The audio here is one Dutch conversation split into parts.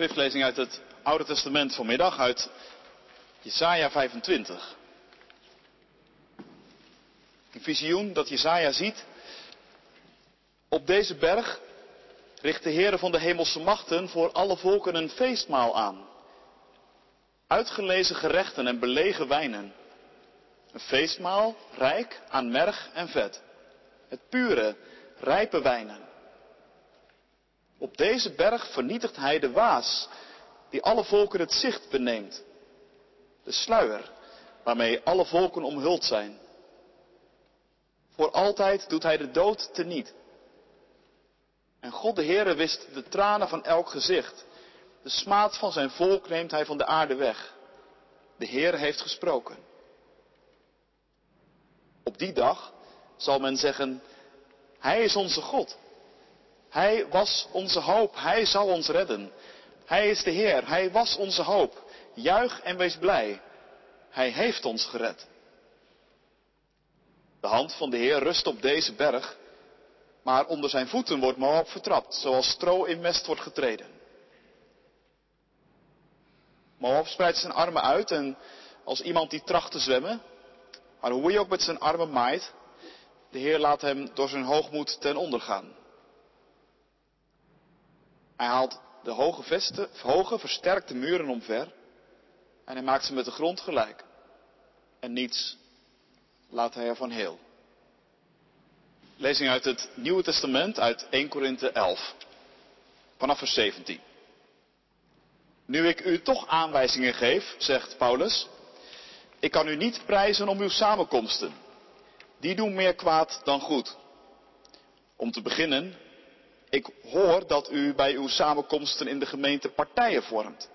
schriftlezing uit het Oude Testament vanmiddag, uit Jesaja 25. Een visioen dat Jesaja ziet. Op deze berg richt de Heere van de hemelse machten voor alle volken een feestmaal aan. Uitgelezen gerechten en belegen wijnen. Een feestmaal rijk aan merg en vet. Het pure, rijpe wijnen. Op deze berg vernietigt hij de waas die alle volken het zicht beneemt. De sluier waarmee alle volken omhuld zijn. Voor altijd doet hij de dood teniet. En God de Heere wist de tranen van elk gezicht. De smaad van zijn volk neemt hij van de aarde weg. De Heere heeft gesproken. Op die dag zal men zeggen, Hij is onze God. Hij was onze hoop, Hij zal ons redden. Hij is de Heer, Hij was onze hoop. Juich en wees blij. Hij heeft ons gered. De hand van de Heer rust op deze berg, maar onder zijn voeten wordt Moab vertrapt, zoals stro in mest wordt getreden. Moab spreidt zijn armen uit en als iemand die tracht te zwemmen, maar hoe hij ook met zijn armen maait, de Heer laat hem door zijn hoogmoed ten onder gaan. Hij haalt de hoge, vesten, hoge versterkte muren omver en hij maakt ze met de grond gelijk. En niets laat hij ervan heel. Lezing uit het Nieuwe Testament uit 1 Korinthe 11, vanaf vers 17. Nu ik u toch aanwijzingen geef, zegt Paulus, ik kan u niet prijzen om uw samenkomsten. Die doen meer kwaad dan goed. Om te beginnen, ik hoor dat u bij uw samenkomsten in de gemeente partijen vormt.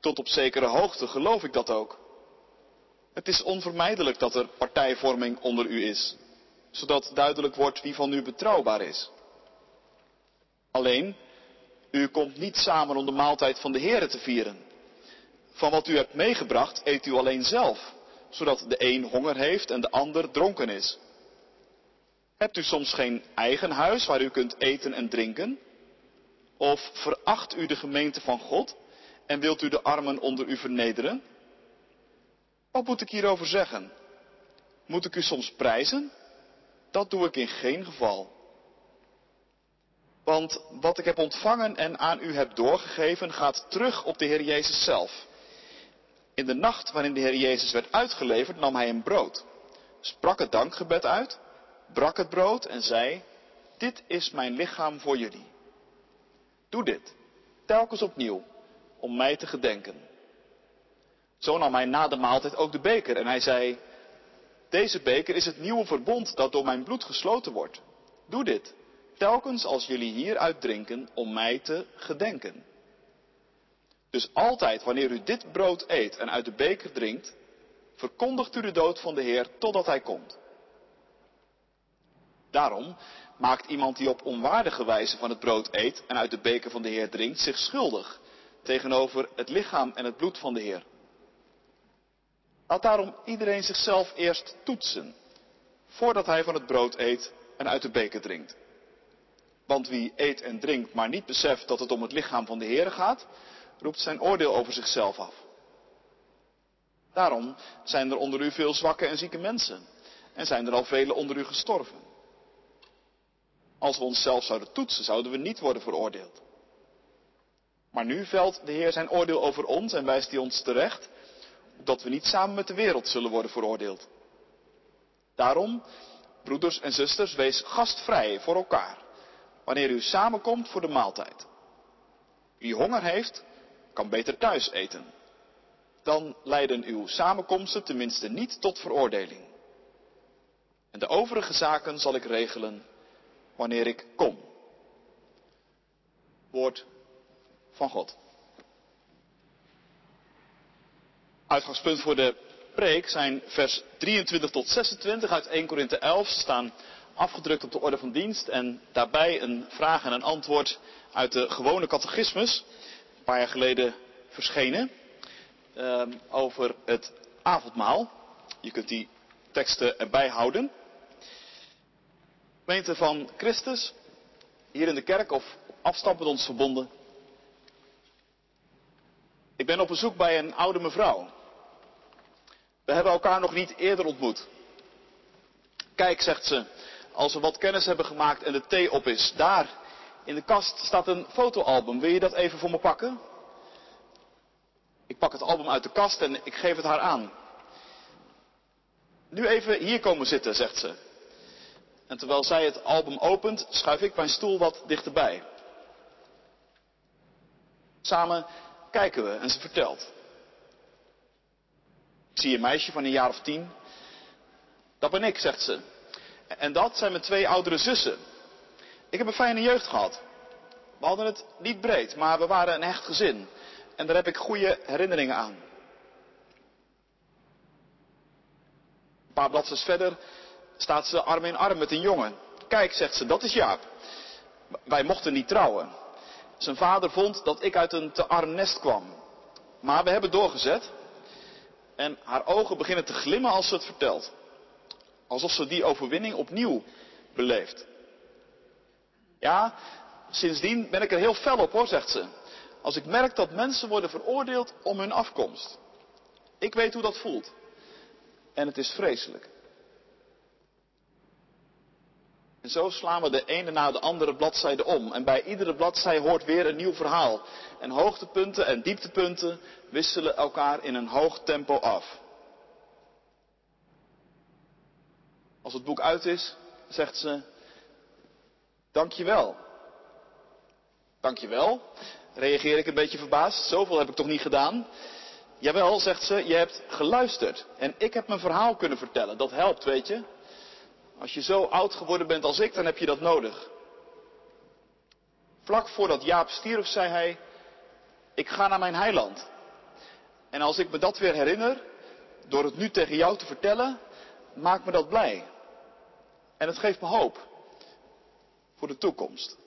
Tot op zekere hoogte geloof ik dat ook. Het is onvermijdelijk dat er partijvorming onder u is, zodat duidelijk wordt wie van u betrouwbaar is. Alleen, u komt niet samen om de maaltijd van de Here te vieren. Van wat u hebt meegebracht eet u alleen zelf, zodat de een honger heeft en de ander dronken is. Hebt u soms geen eigen huis waar u kunt eten en drinken? Of veracht u de gemeente van God en wilt u de armen onder u vernederen? Wat moet ik hierover zeggen? Moet ik u soms prijzen? Dat doe ik in geen geval. Want wat ik heb ontvangen en aan u heb doorgegeven gaat terug op de Heer Jezus zelf. In de nacht waarin de Heer Jezus werd uitgeleverd nam hij een brood, sprak het dankgebed uit, brak het brood en zei, dit is mijn lichaam voor jullie. Doe dit, telkens opnieuw, om mij te gedenken. Zo nam hij na de maaltijd ook de beker en hij zei, deze beker is het nieuwe verbond dat door mijn bloed gesloten wordt. Doe dit, telkens als jullie hieruit drinken, om mij te gedenken. Dus altijd wanneer u dit brood eet en uit de beker drinkt, verkondigt u de dood van de Heer totdat Hij komt. Daarom maakt iemand die op onwaardige wijze van het brood eet en uit de beker van de Heer drinkt zich schuldig tegenover het lichaam en het bloed van de Heer. Laat daarom iedereen zichzelf eerst toetsen, voordat hij van het brood eet en uit de beker drinkt. Want wie eet en drinkt, maar niet beseft dat het om het lichaam van de Heer gaat, roept zijn oordeel over zichzelf af. Daarom zijn er onder u veel zwakke en zieke mensen en zijn er al velen onder u gestorven. Als we onszelf zouden toetsen, zouden we niet worden veroordeeld. Maar nu velt de Heer zijn oordeel over ons en wijst hij ons terecht, dat we niet samen met de wereld zullen worden veroordeeld. Daarom, broeders en zusters, wees gastvrij voor elkaar, wanneer u samenkomt voor de maaltijd. Wie honger heeft, kan beter thuis eten. Dan leiden uw samenkomsten tenminste niet tot veroordeling. En de overige zaken zal ik regelen wanneer ik kom. Woord van God. Uitgangspunt voor de preek zijn vers 23 tot 26 uit 1 Korinthe 11. Ze staan afgedrukt op de orde van dienst en daarbij een vraag en een antwoord uit de gewone catechismus. Een paar jaar geleden verschenen. Uh, over het avondmaal. Je kunt die teksten erbij houden. Gemeente van Christus, hier in de kerk of afstand met ons verbonden. Ik ben op bezoek bij een oude mevrouw. We hebben elkaar nog niet eerder ontmoet. Kijk, zegt ze, als we wat kennis hebben gemaakt en de thee op is, daar in de kast staat een fotoalbum. Wil je dat even voor me pakken? Ik pak het album uit de kast en ik geef het haar aan. Nu even hier komen zitten, zegt ze. En terwijl zij het album opent, schuif ik mijn stoel wat dichterbij. Samen kijken we en ze vertelt. Ik zie een meisje van een jaar of tien. Dat ben ik, zegt ze. En dat zijn mijn twee oudere zussen. Ik heb een fijne jeugd gehad. We hadden het niet breed, maar we waren een hecht gezin. En daar heb ik goede herinneringen aan. Een paar bladzijden verder staat ze arm in arm met een jongen. Kijk, zegt ze, dat is Jaap. Wij mochten niet trouwen. Zijn vader vond dat ik uit een te arm nest kwam. Maar we hebben doorgezet. En haar ogen beginnen te glimmen als ze het vertelt. Alsof ze die overwinning opnieuw beleeft. Ja, sindsdien ben ik er heel fel op hoor, zegt ze. Als ik merk dat mensen worden veroordeeld om hun afkomst. Ik weet hoe dat voelt. En het is vreselijk. En zo slaan we de ene na de andere bladzijde om. En bij iedere bladzij hoort weer een nieuw verhaal. En hoogtepunten en dieptepunten wisselen elkaar in een hoog tempo af. Als het boek uit is, zegt ze, dankjewel. Dankjewel, reageer ik een beetje verbaasd. Zoveel heb ik toch niet gedaan? Jawel, zegt ze, je hebt geluisterd. En ik heb mijn verhaal kunnen vertellen. Dat helpt, weet je. Als je zo oud geworden bent als ik, dan heb je dat nodig. Vlak voordat Jaap stierf, zei hij, ik ga naar mijn heiland. En als ik me dat weer herinner, door het nu tegen jou te vertellen, maakt me dat blij. En het geeft me hoop voor de toekomst.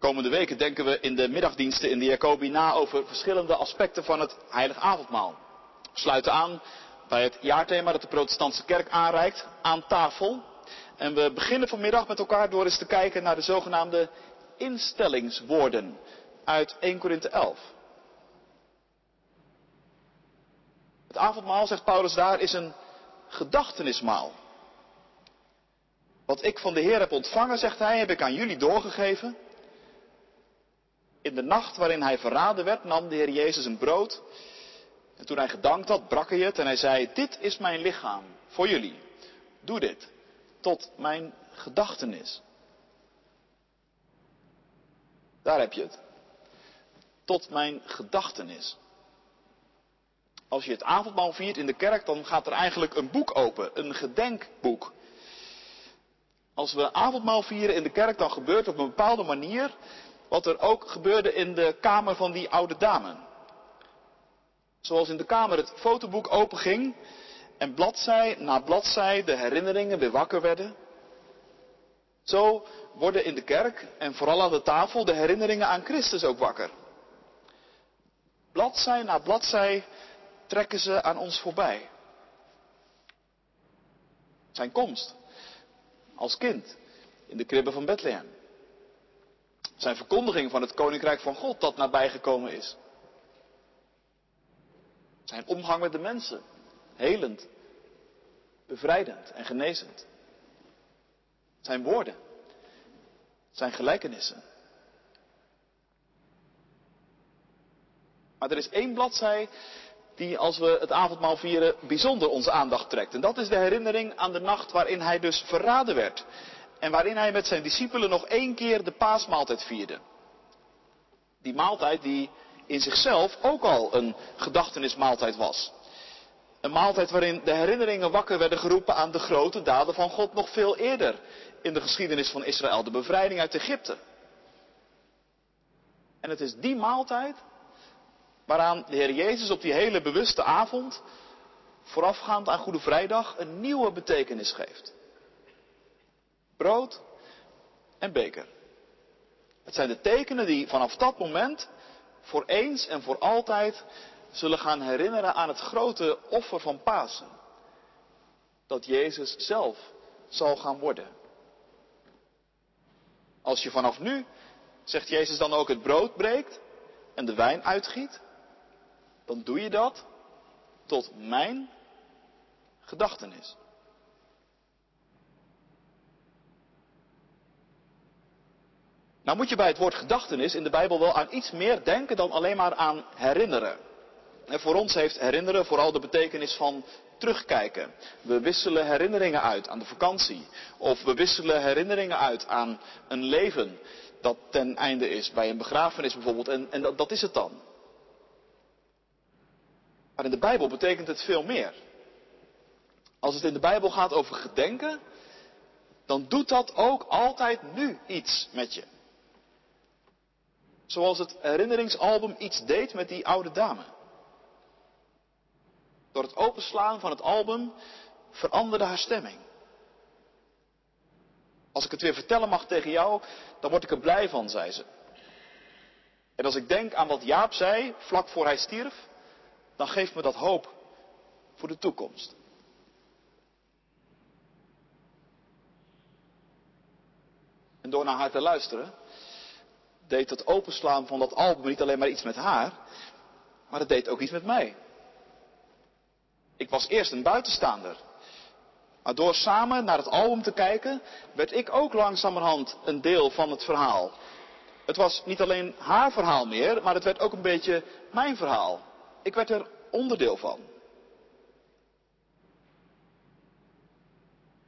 Komende weken denken we in de middagdiensten in de Jacobi na over verschillende aspecten van het heilig avondmaal. We sluiten aan bij het jaarthema dat de protestantse kerk aanreikt aan tafel. En we beginnen vanmiddag met elkaar door eens te kijken naar de zogenaamde instellingswoorden uit 1 Korinthe 11. Het avondmaal, zegt Paulus daar, is een gedachtenismaal. Wat ik van de Heer heb ontvangen, zegt hij, heb ik aan jullie doorgegeven. In de nacht waarin hij verraden werd, nam de Heer Jezus een brood. En toen hij gedankt had, brak hij het en hij zei, dit is mijn lichaam voor jullie. Doe dit tot mijn gedachtenis. Daar heb je het. Tot mijn gedachtenis. Als je het avondmaal viert in de kerk, dan gaat er eigenlijk een boek open, een gedenkboek. Als we avondmaal vieren in de kerk, dan gebeurt op een bepaalde manier wat er ook gebeurde in de kamer van die oude dame. Zoals in de kamer het fotoboek openging en bladzij na bladzij de herinneringen weer wakker werden. Zo worden in de kerk en vooral aan de tafel de herinneringen aan Christus ook wakker. Bladzij na bladzij trekken ze aan ons voorbij. Zijn komst als kind in de kribben van Bethlehem. Zijn verkondiging van het koninkrijk van God dat nabijgekomen is. Zijn omgang met de mensen, helend, bevrijdend en genezend. Zijn woorden, zijn gelijkenissen. Maar er is één bladzij die als we het avondmaal vieren bijzonder onze aandacht trekt. En dat is de herinnering aan de nacht waarin hij dus verraden werd. En waarin hij met zijn discipelen nog één keer de paasmaaltijd vierde. Die maaltijd die in zichzelf ook al een gedachtenismaaltijd was. Een maaltijd waarin de herinneringen wakker werden geroepen aan de grote daden van God nog veel eerder in de geschiedenis van Israël, de bevrijding uit Egypte. En het is die maaltijd waaraan de Heer Jezus op die hele bewuste avond, voorafgaand aan Goede Vrijdag, een nieuwe betekenis geeft. Brood en beker. Het zijn de tekenen die vanaf dat moment voor eens en voor altijd zullen gaan herinneren aan het grote offer van Pasen. Dat Jezus zelf zal gaan worden. Als je vanaf nu, zegt Jezus dan ook, het brood breekt en de wijn uitgiet, dan doe je dat tot mijn gedachtenis. Nou moet je bij het woord gedachtenis in de Bijbel wel aan iets meer denken dan alleen maar aan herinneren. En voor ons heeft herinneren vooral de betekenis van terugkijken. We wisselen herinneringen uit aan de vakantie. Of we wisselen herinneringen uit aan een leven dat ten einde is. Bij een begrafenis bijvoorbeeld. En, en dat, dat is het dan. Maar in de Bijbel betekent het veel meer. Als het in de Bijbel gaat over gedenken, dan doet dat ook altijd nu iets met je. Zoals het herinneringsalbum iets deed met die oude dame. Door het openslaan van het album veranderde haar stemming. Als ik het weer vertellen mag tegen jou, dan word ik er blij van, zei ze. En als ik denk aan wat Jaap zei vlak voor hij stierf, dan geeft me dat hoop voor de toekomst. En door naar haar te luisteren, deed het openslaan van dat album niet alleen maar iets met haar, maar het deed ook iets met mij. Ik was eerst een buitenstaander. Maar door samen naar het album te kijken, werd ik ook langzamerhand een deel van het verhaal. Het was niet alleen haar verhaal meer, maar het werd ook een beetje mijn verhaal. Ik werd er onderdeel van.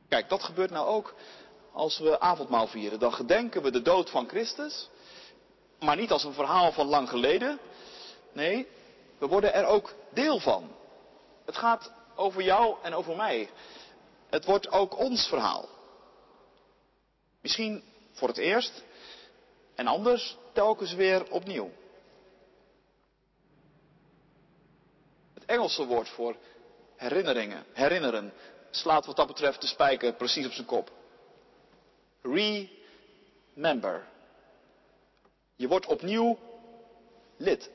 Kijk, dat gebeurt nou ook als we avondmaal vieren. Dan gedenken we de dood van Christus, maar niet als een verhaal van lang geleden. Nee, we worden er ook deel van. Het gaat over jou en over mij. Het wordt ook ons verhaal. Misschien voor het eerst en anders telkens weer opnieuw. Het Engelse woord voor herinneringen, herinneren, slaat wat dat betreft de spijker precies op zijn kop. Remember. Je wordt opnieuw lid.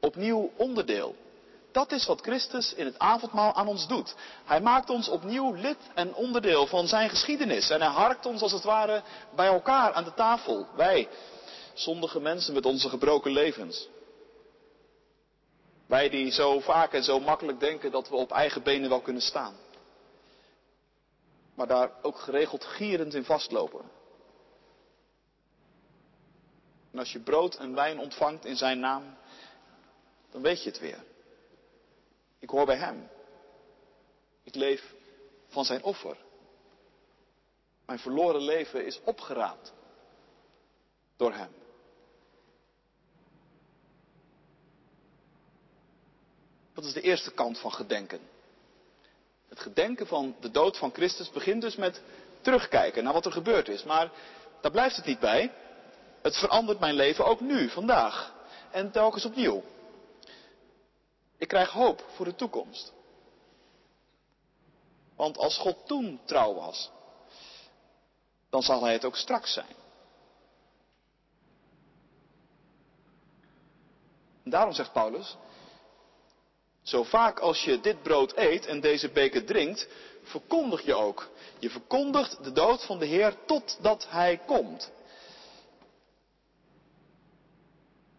Opnieuw onderdeel. Dat is wat Christus in het avondmaal aan ons doet. Hij maakt ons opnieuw lid en onderdeel van zijn geschiedenis. En hij harkt ons als het ware bij elkaar aan de tafel. Wij, zondige mensen met onze gebroken levens. Wij die zo vaak en zo makkelijk denken dat we op eigen benen wel kunnen staan. Maar daar ook geregeld gierend in vastlopen. En als je brood en wijn ontvangt in zijn naam, dan weet je het weer. Ik hoor bij Hem. Ik leef van Zijn offer. Mijn verloren leven is opgeraapt door Hem. Dat is de eerste kant van gedenken. Het gedenken van de dood van Christus begint dus met terugkijken naar wat er gebeurd is. Maar daar blijft het niet bij. Het verandert mijn leven ook nu, vandaag. En telkens opnieuw. Ik krijg hoop voor de toekomst. Want als God toen trouw was, dan zal Hij het ook straks zijn. Daarom zegt Paulus, zo vaak als je dit brood eet en deze beker drinkt, verkondig je ook. Je verkondigt de dood van de Heer totdat Hij komt.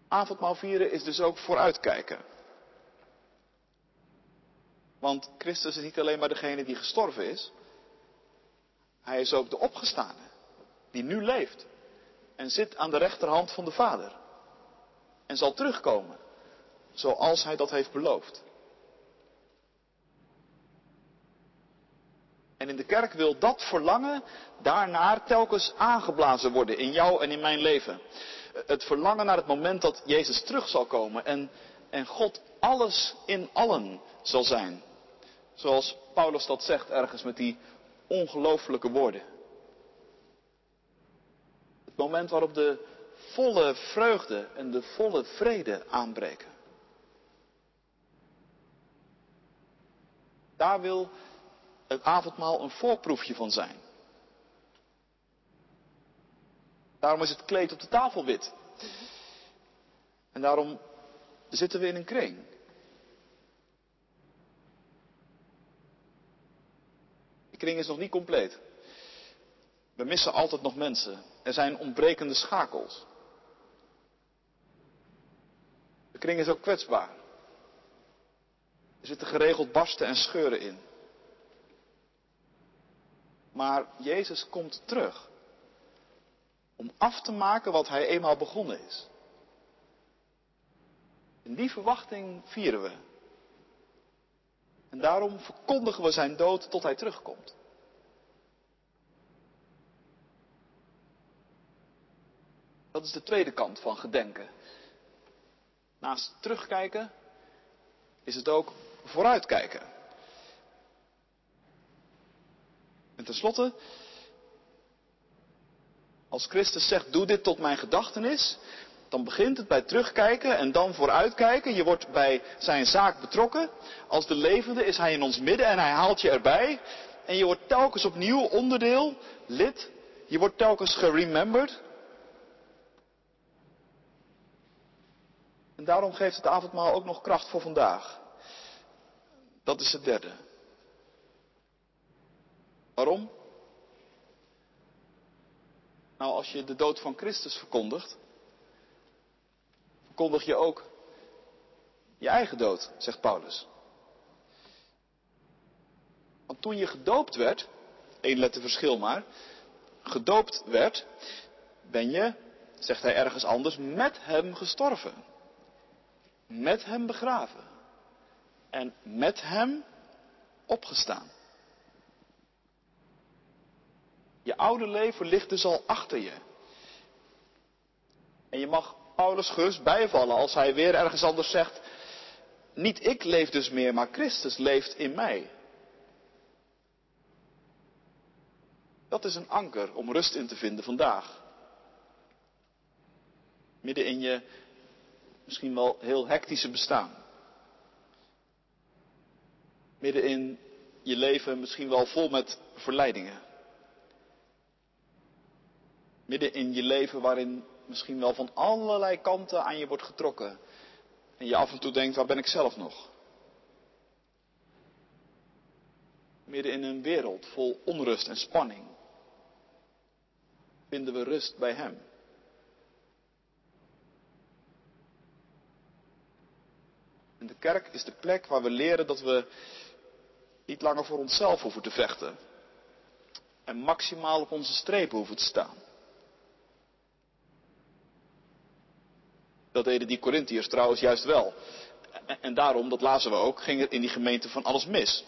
Avondmaal vieren is dus ook vooruitkijken. Want Christus is niet alleen maar degene die gestorven is. Hij is ook de opgestane. Die nu leeft. En zit aan de rechterhand van de Vader. En zal terugkomen. Zoals hij dat heeft beloofd. En in de kerk wil dat verlangen daarnaar telkens aangeblazen worden in jou en in mijn leven. Het verlangen naar het moment dat Jezus terug zal komen en, en God alles in allen zal zijn. Zoals Paulus dat zegt ergens met die ongelooflijke woorden. Het moment waarop de volle vreugde en de volle vrede aanbreken. Daar wil het avondmaal een voorproefje van zijn. Daarom is het kleed op de tafel wit. En daarom zitten we in een kring. De kring is nog niet compleet. We missen altijd nog mensen. Er zijn ontbrekende schakels. De kring is ook kwetsbaar. Er zitten geregeld barsten en scheuren in. Maar Jezus komt terug. Om af te maken wat hij eenmaal begonnen is. In die verwachting vieren we. En daarom verkondigen we zijn dood tot hij terugkomt. Dat is de tweede kant van gedenken. Naast terugkijken is het ook vooruitkijken. En tenslotte, als Christus zegt, doe dit tot mijn gedachtenis, dan begint het bij terugkijken en dan vooruitkijken. Je wordt bij zijn zaak betrokken. Als de levende is hij in ons midden en hij haalt je erbij. En je wordt telkens opnieuw onderdeel, lid. Je wordt telkens geremembered. En daarom geeft het avondmaal ook nog kracht voor vandaag. Dat is het derde. Waarom? Nou, als je de dood van Christus verkondigt, verkondig je ook je eigen dood, zegt Paulus. Want toen je gedoopt werd, één letter verschil maar, gedoopt werd, ben je, zegt hij ergens anders, met hem gestorven. Met hem begraven. En met hem opgestaan. Je oude leven ligt dus al achter je. En je mag Paulus gerust bijvallen als hij weer ergens anders zegt, niet ik leef dus meer, maar Christus leeft in mij. Dat is een anker om rust in te vinden vandaag. Midden in je misschien wel heel hectische bestaan. Midden in je leven misschien wel vol met verleidingen. Midden in je leven waarin misschien wel van allerlei kanten aan je wordt getrokken. En je af en toe denkt, waar ben ik zelf nog? Midden in een wereld vol onrust en spanning vinden we rust bij Hem. En de kerk is de plek waar we leren dat we niet langer voor onszelf hoeven te vechten. En maximaal op onze strepen hoeven te staan. Dat deden die Corinthiërs trouwens juist wel. En daarom, dat lazen we ook, ging er in die gemeente van alles mis.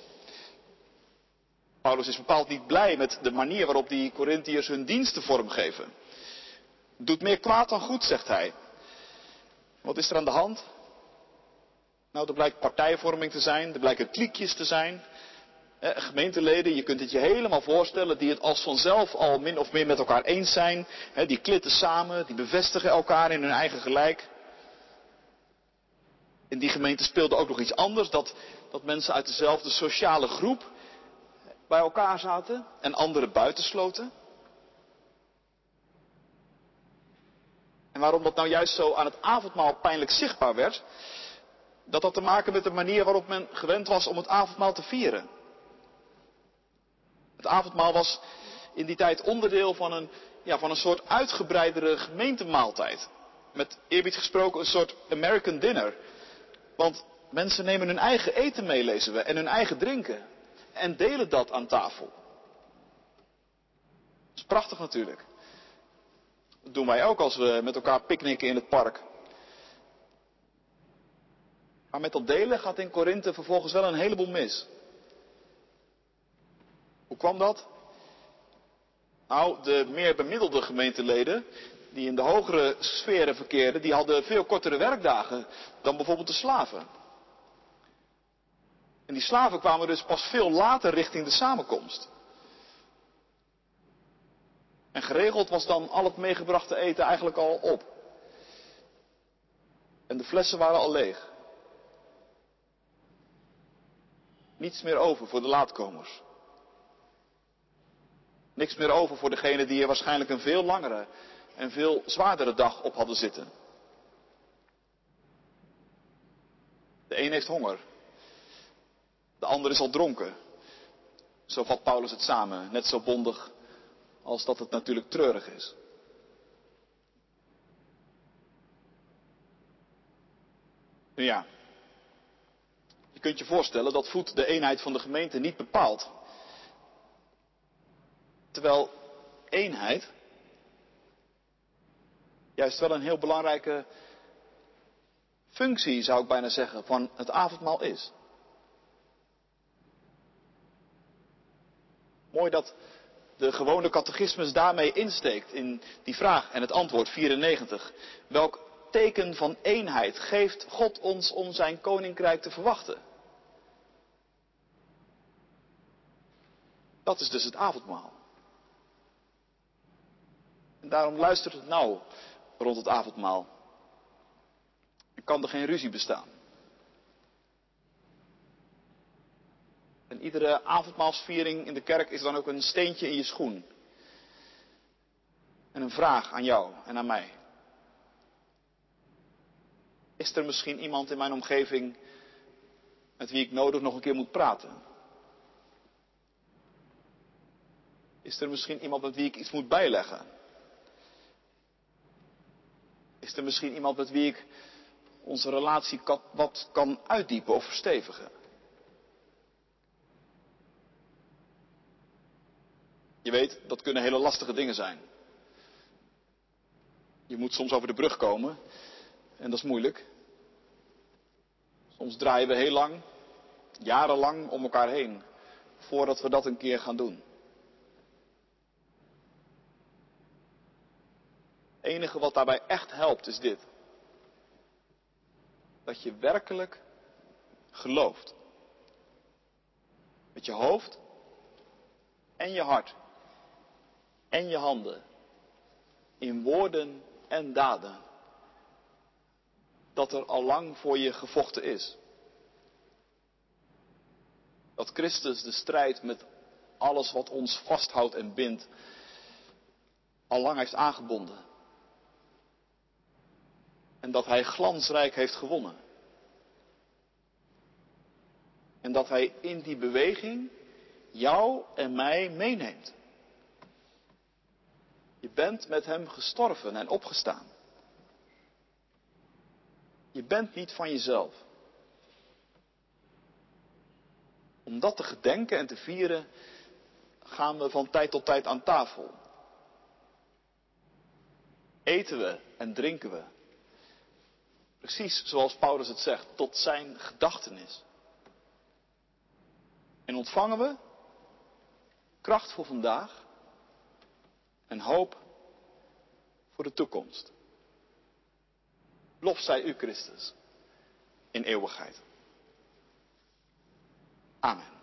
Paulus is bepaald niet blij met de manier waarop die Corinthiërs hun diensten vormgeven. Doet meer kwaad dan goed, zegt hij. Wat is er aan de hand? Nou, er blijkt partijvorming te zijn, er blijken kliekjes te zijn. Gemeenteleden, je kunt het je helemaal voorstellen, die het als vanzelf al min of meer met elkaar eens zijn. Die klitten samen, die bevestigen elkaar in hun eigen gelijk. In die gemeente speelde ook nog iets anders, dat, dat mensen uit dezelfde sociale groep bij elkaar zaten en anderen buitensloten. En waarom dat nou juist zo aan het avondmaal pijnlijk zichtbaar werd, dat had te maken met de manier waarop men gewend was om het avondmaal te vieren. Het avondmaal was in die tijd onderdeel van een, ja, van een soort uitgebreidere gemeentemaaltijd. Met eerbied gesproken een soort American dinner. Want mensen nemen hun eigen eten mee, lezen we, en hun eigen drinken. En delen dat aan tafel. Dat is prachtig natuurlijk. Dat doen wij ook als we met elkaar picknicken in het park. Maar met dat delen gaat in Korinthe vervolgens wel een heleboel mis. Hoe kwam dat? Nou, de meer bemiddelde gemeenteleden, die in de hogere sferen verkeerden, die hadden veel kortere werkdagen dan bijvoorbeeld de slaven. En die slaven kwamen dus pas veel later richting de samenkomst. En geregeld was dan al het meegebrachte eten eigenlijk al op. En de flessen waren al leeg. Niets meer over voor de laatkomers. Niks meer over voor degenen die er waarschijnlijk een veel langere en veel zwaardere dag op hadden zitten. De een heeft honger. De ander is al dronken. Zo vat Paulus het samen, net zo bondig als dat het natuurlijk treurig is. Nu ja, je kunt je voorstellen dat voet de eenheid van de gemeente niet bepaalt. Terwijl eenheid juist wel een heel belangrijke functie, zou ik bijna zeggen, van het avondmaal is. Mooi dat de gewone catechismus daarmee insteekt in die vraag en het antwoord 94. Welk teken van eenheid geeft God ons om zijn koninkrijk te verwachten? Dat is dus het avondmaal. En daarom luistert het nou rond het avondmaal. Er kan er geen ruzie bestaan. En iedere avondmaalsviering in de kerk is dan ook een steentje in je schoen. En een vraag aan jou en aan mij. Is er misschien iemand in mijn omgeving met wie ik nodig nog een keer moet praten? Is er misschien iemand met wie ik iets moet bijleggen? Is er misschien iemand met wie ik onze relatie wat kan uitdiepen of verstevigen? Je weet, dat kunnen hele lastige dingen zijn. Je moet soms over de brug komen en dat is moeilijk. Soms draaien we heel lang, jarenlang om elkaar heen, voordat we dat een keer gaan doen. Enige wat daarbij echt helpt is dit. Dat je werkelijk gelooft. Met je hoofd en je hart en je handen. In woorden en daden. Dat er al lang voor je gevochten is. Dat Christus de strijd met alles wat ons vasthoudt en bindt, al lang heeft aangebonden. En dat Hij glansrijk heeft gewonnen. En dat Hij in die beweging jou en mij meeneemt. Je bent met Hem gestorven en opgestaan. Je bent niet van jezelf. Om dat te gedenken en te vieren gaan we van tijd tot tijd aan tafel. Eten we en drinken we. Precies zoals Paulus het zegt, tot zijn gedachtenis. En ontvangen we kracht voor vandaag en hoop voor de toekomst. Lof zij u, Christus, in eeuwigheid. Amen.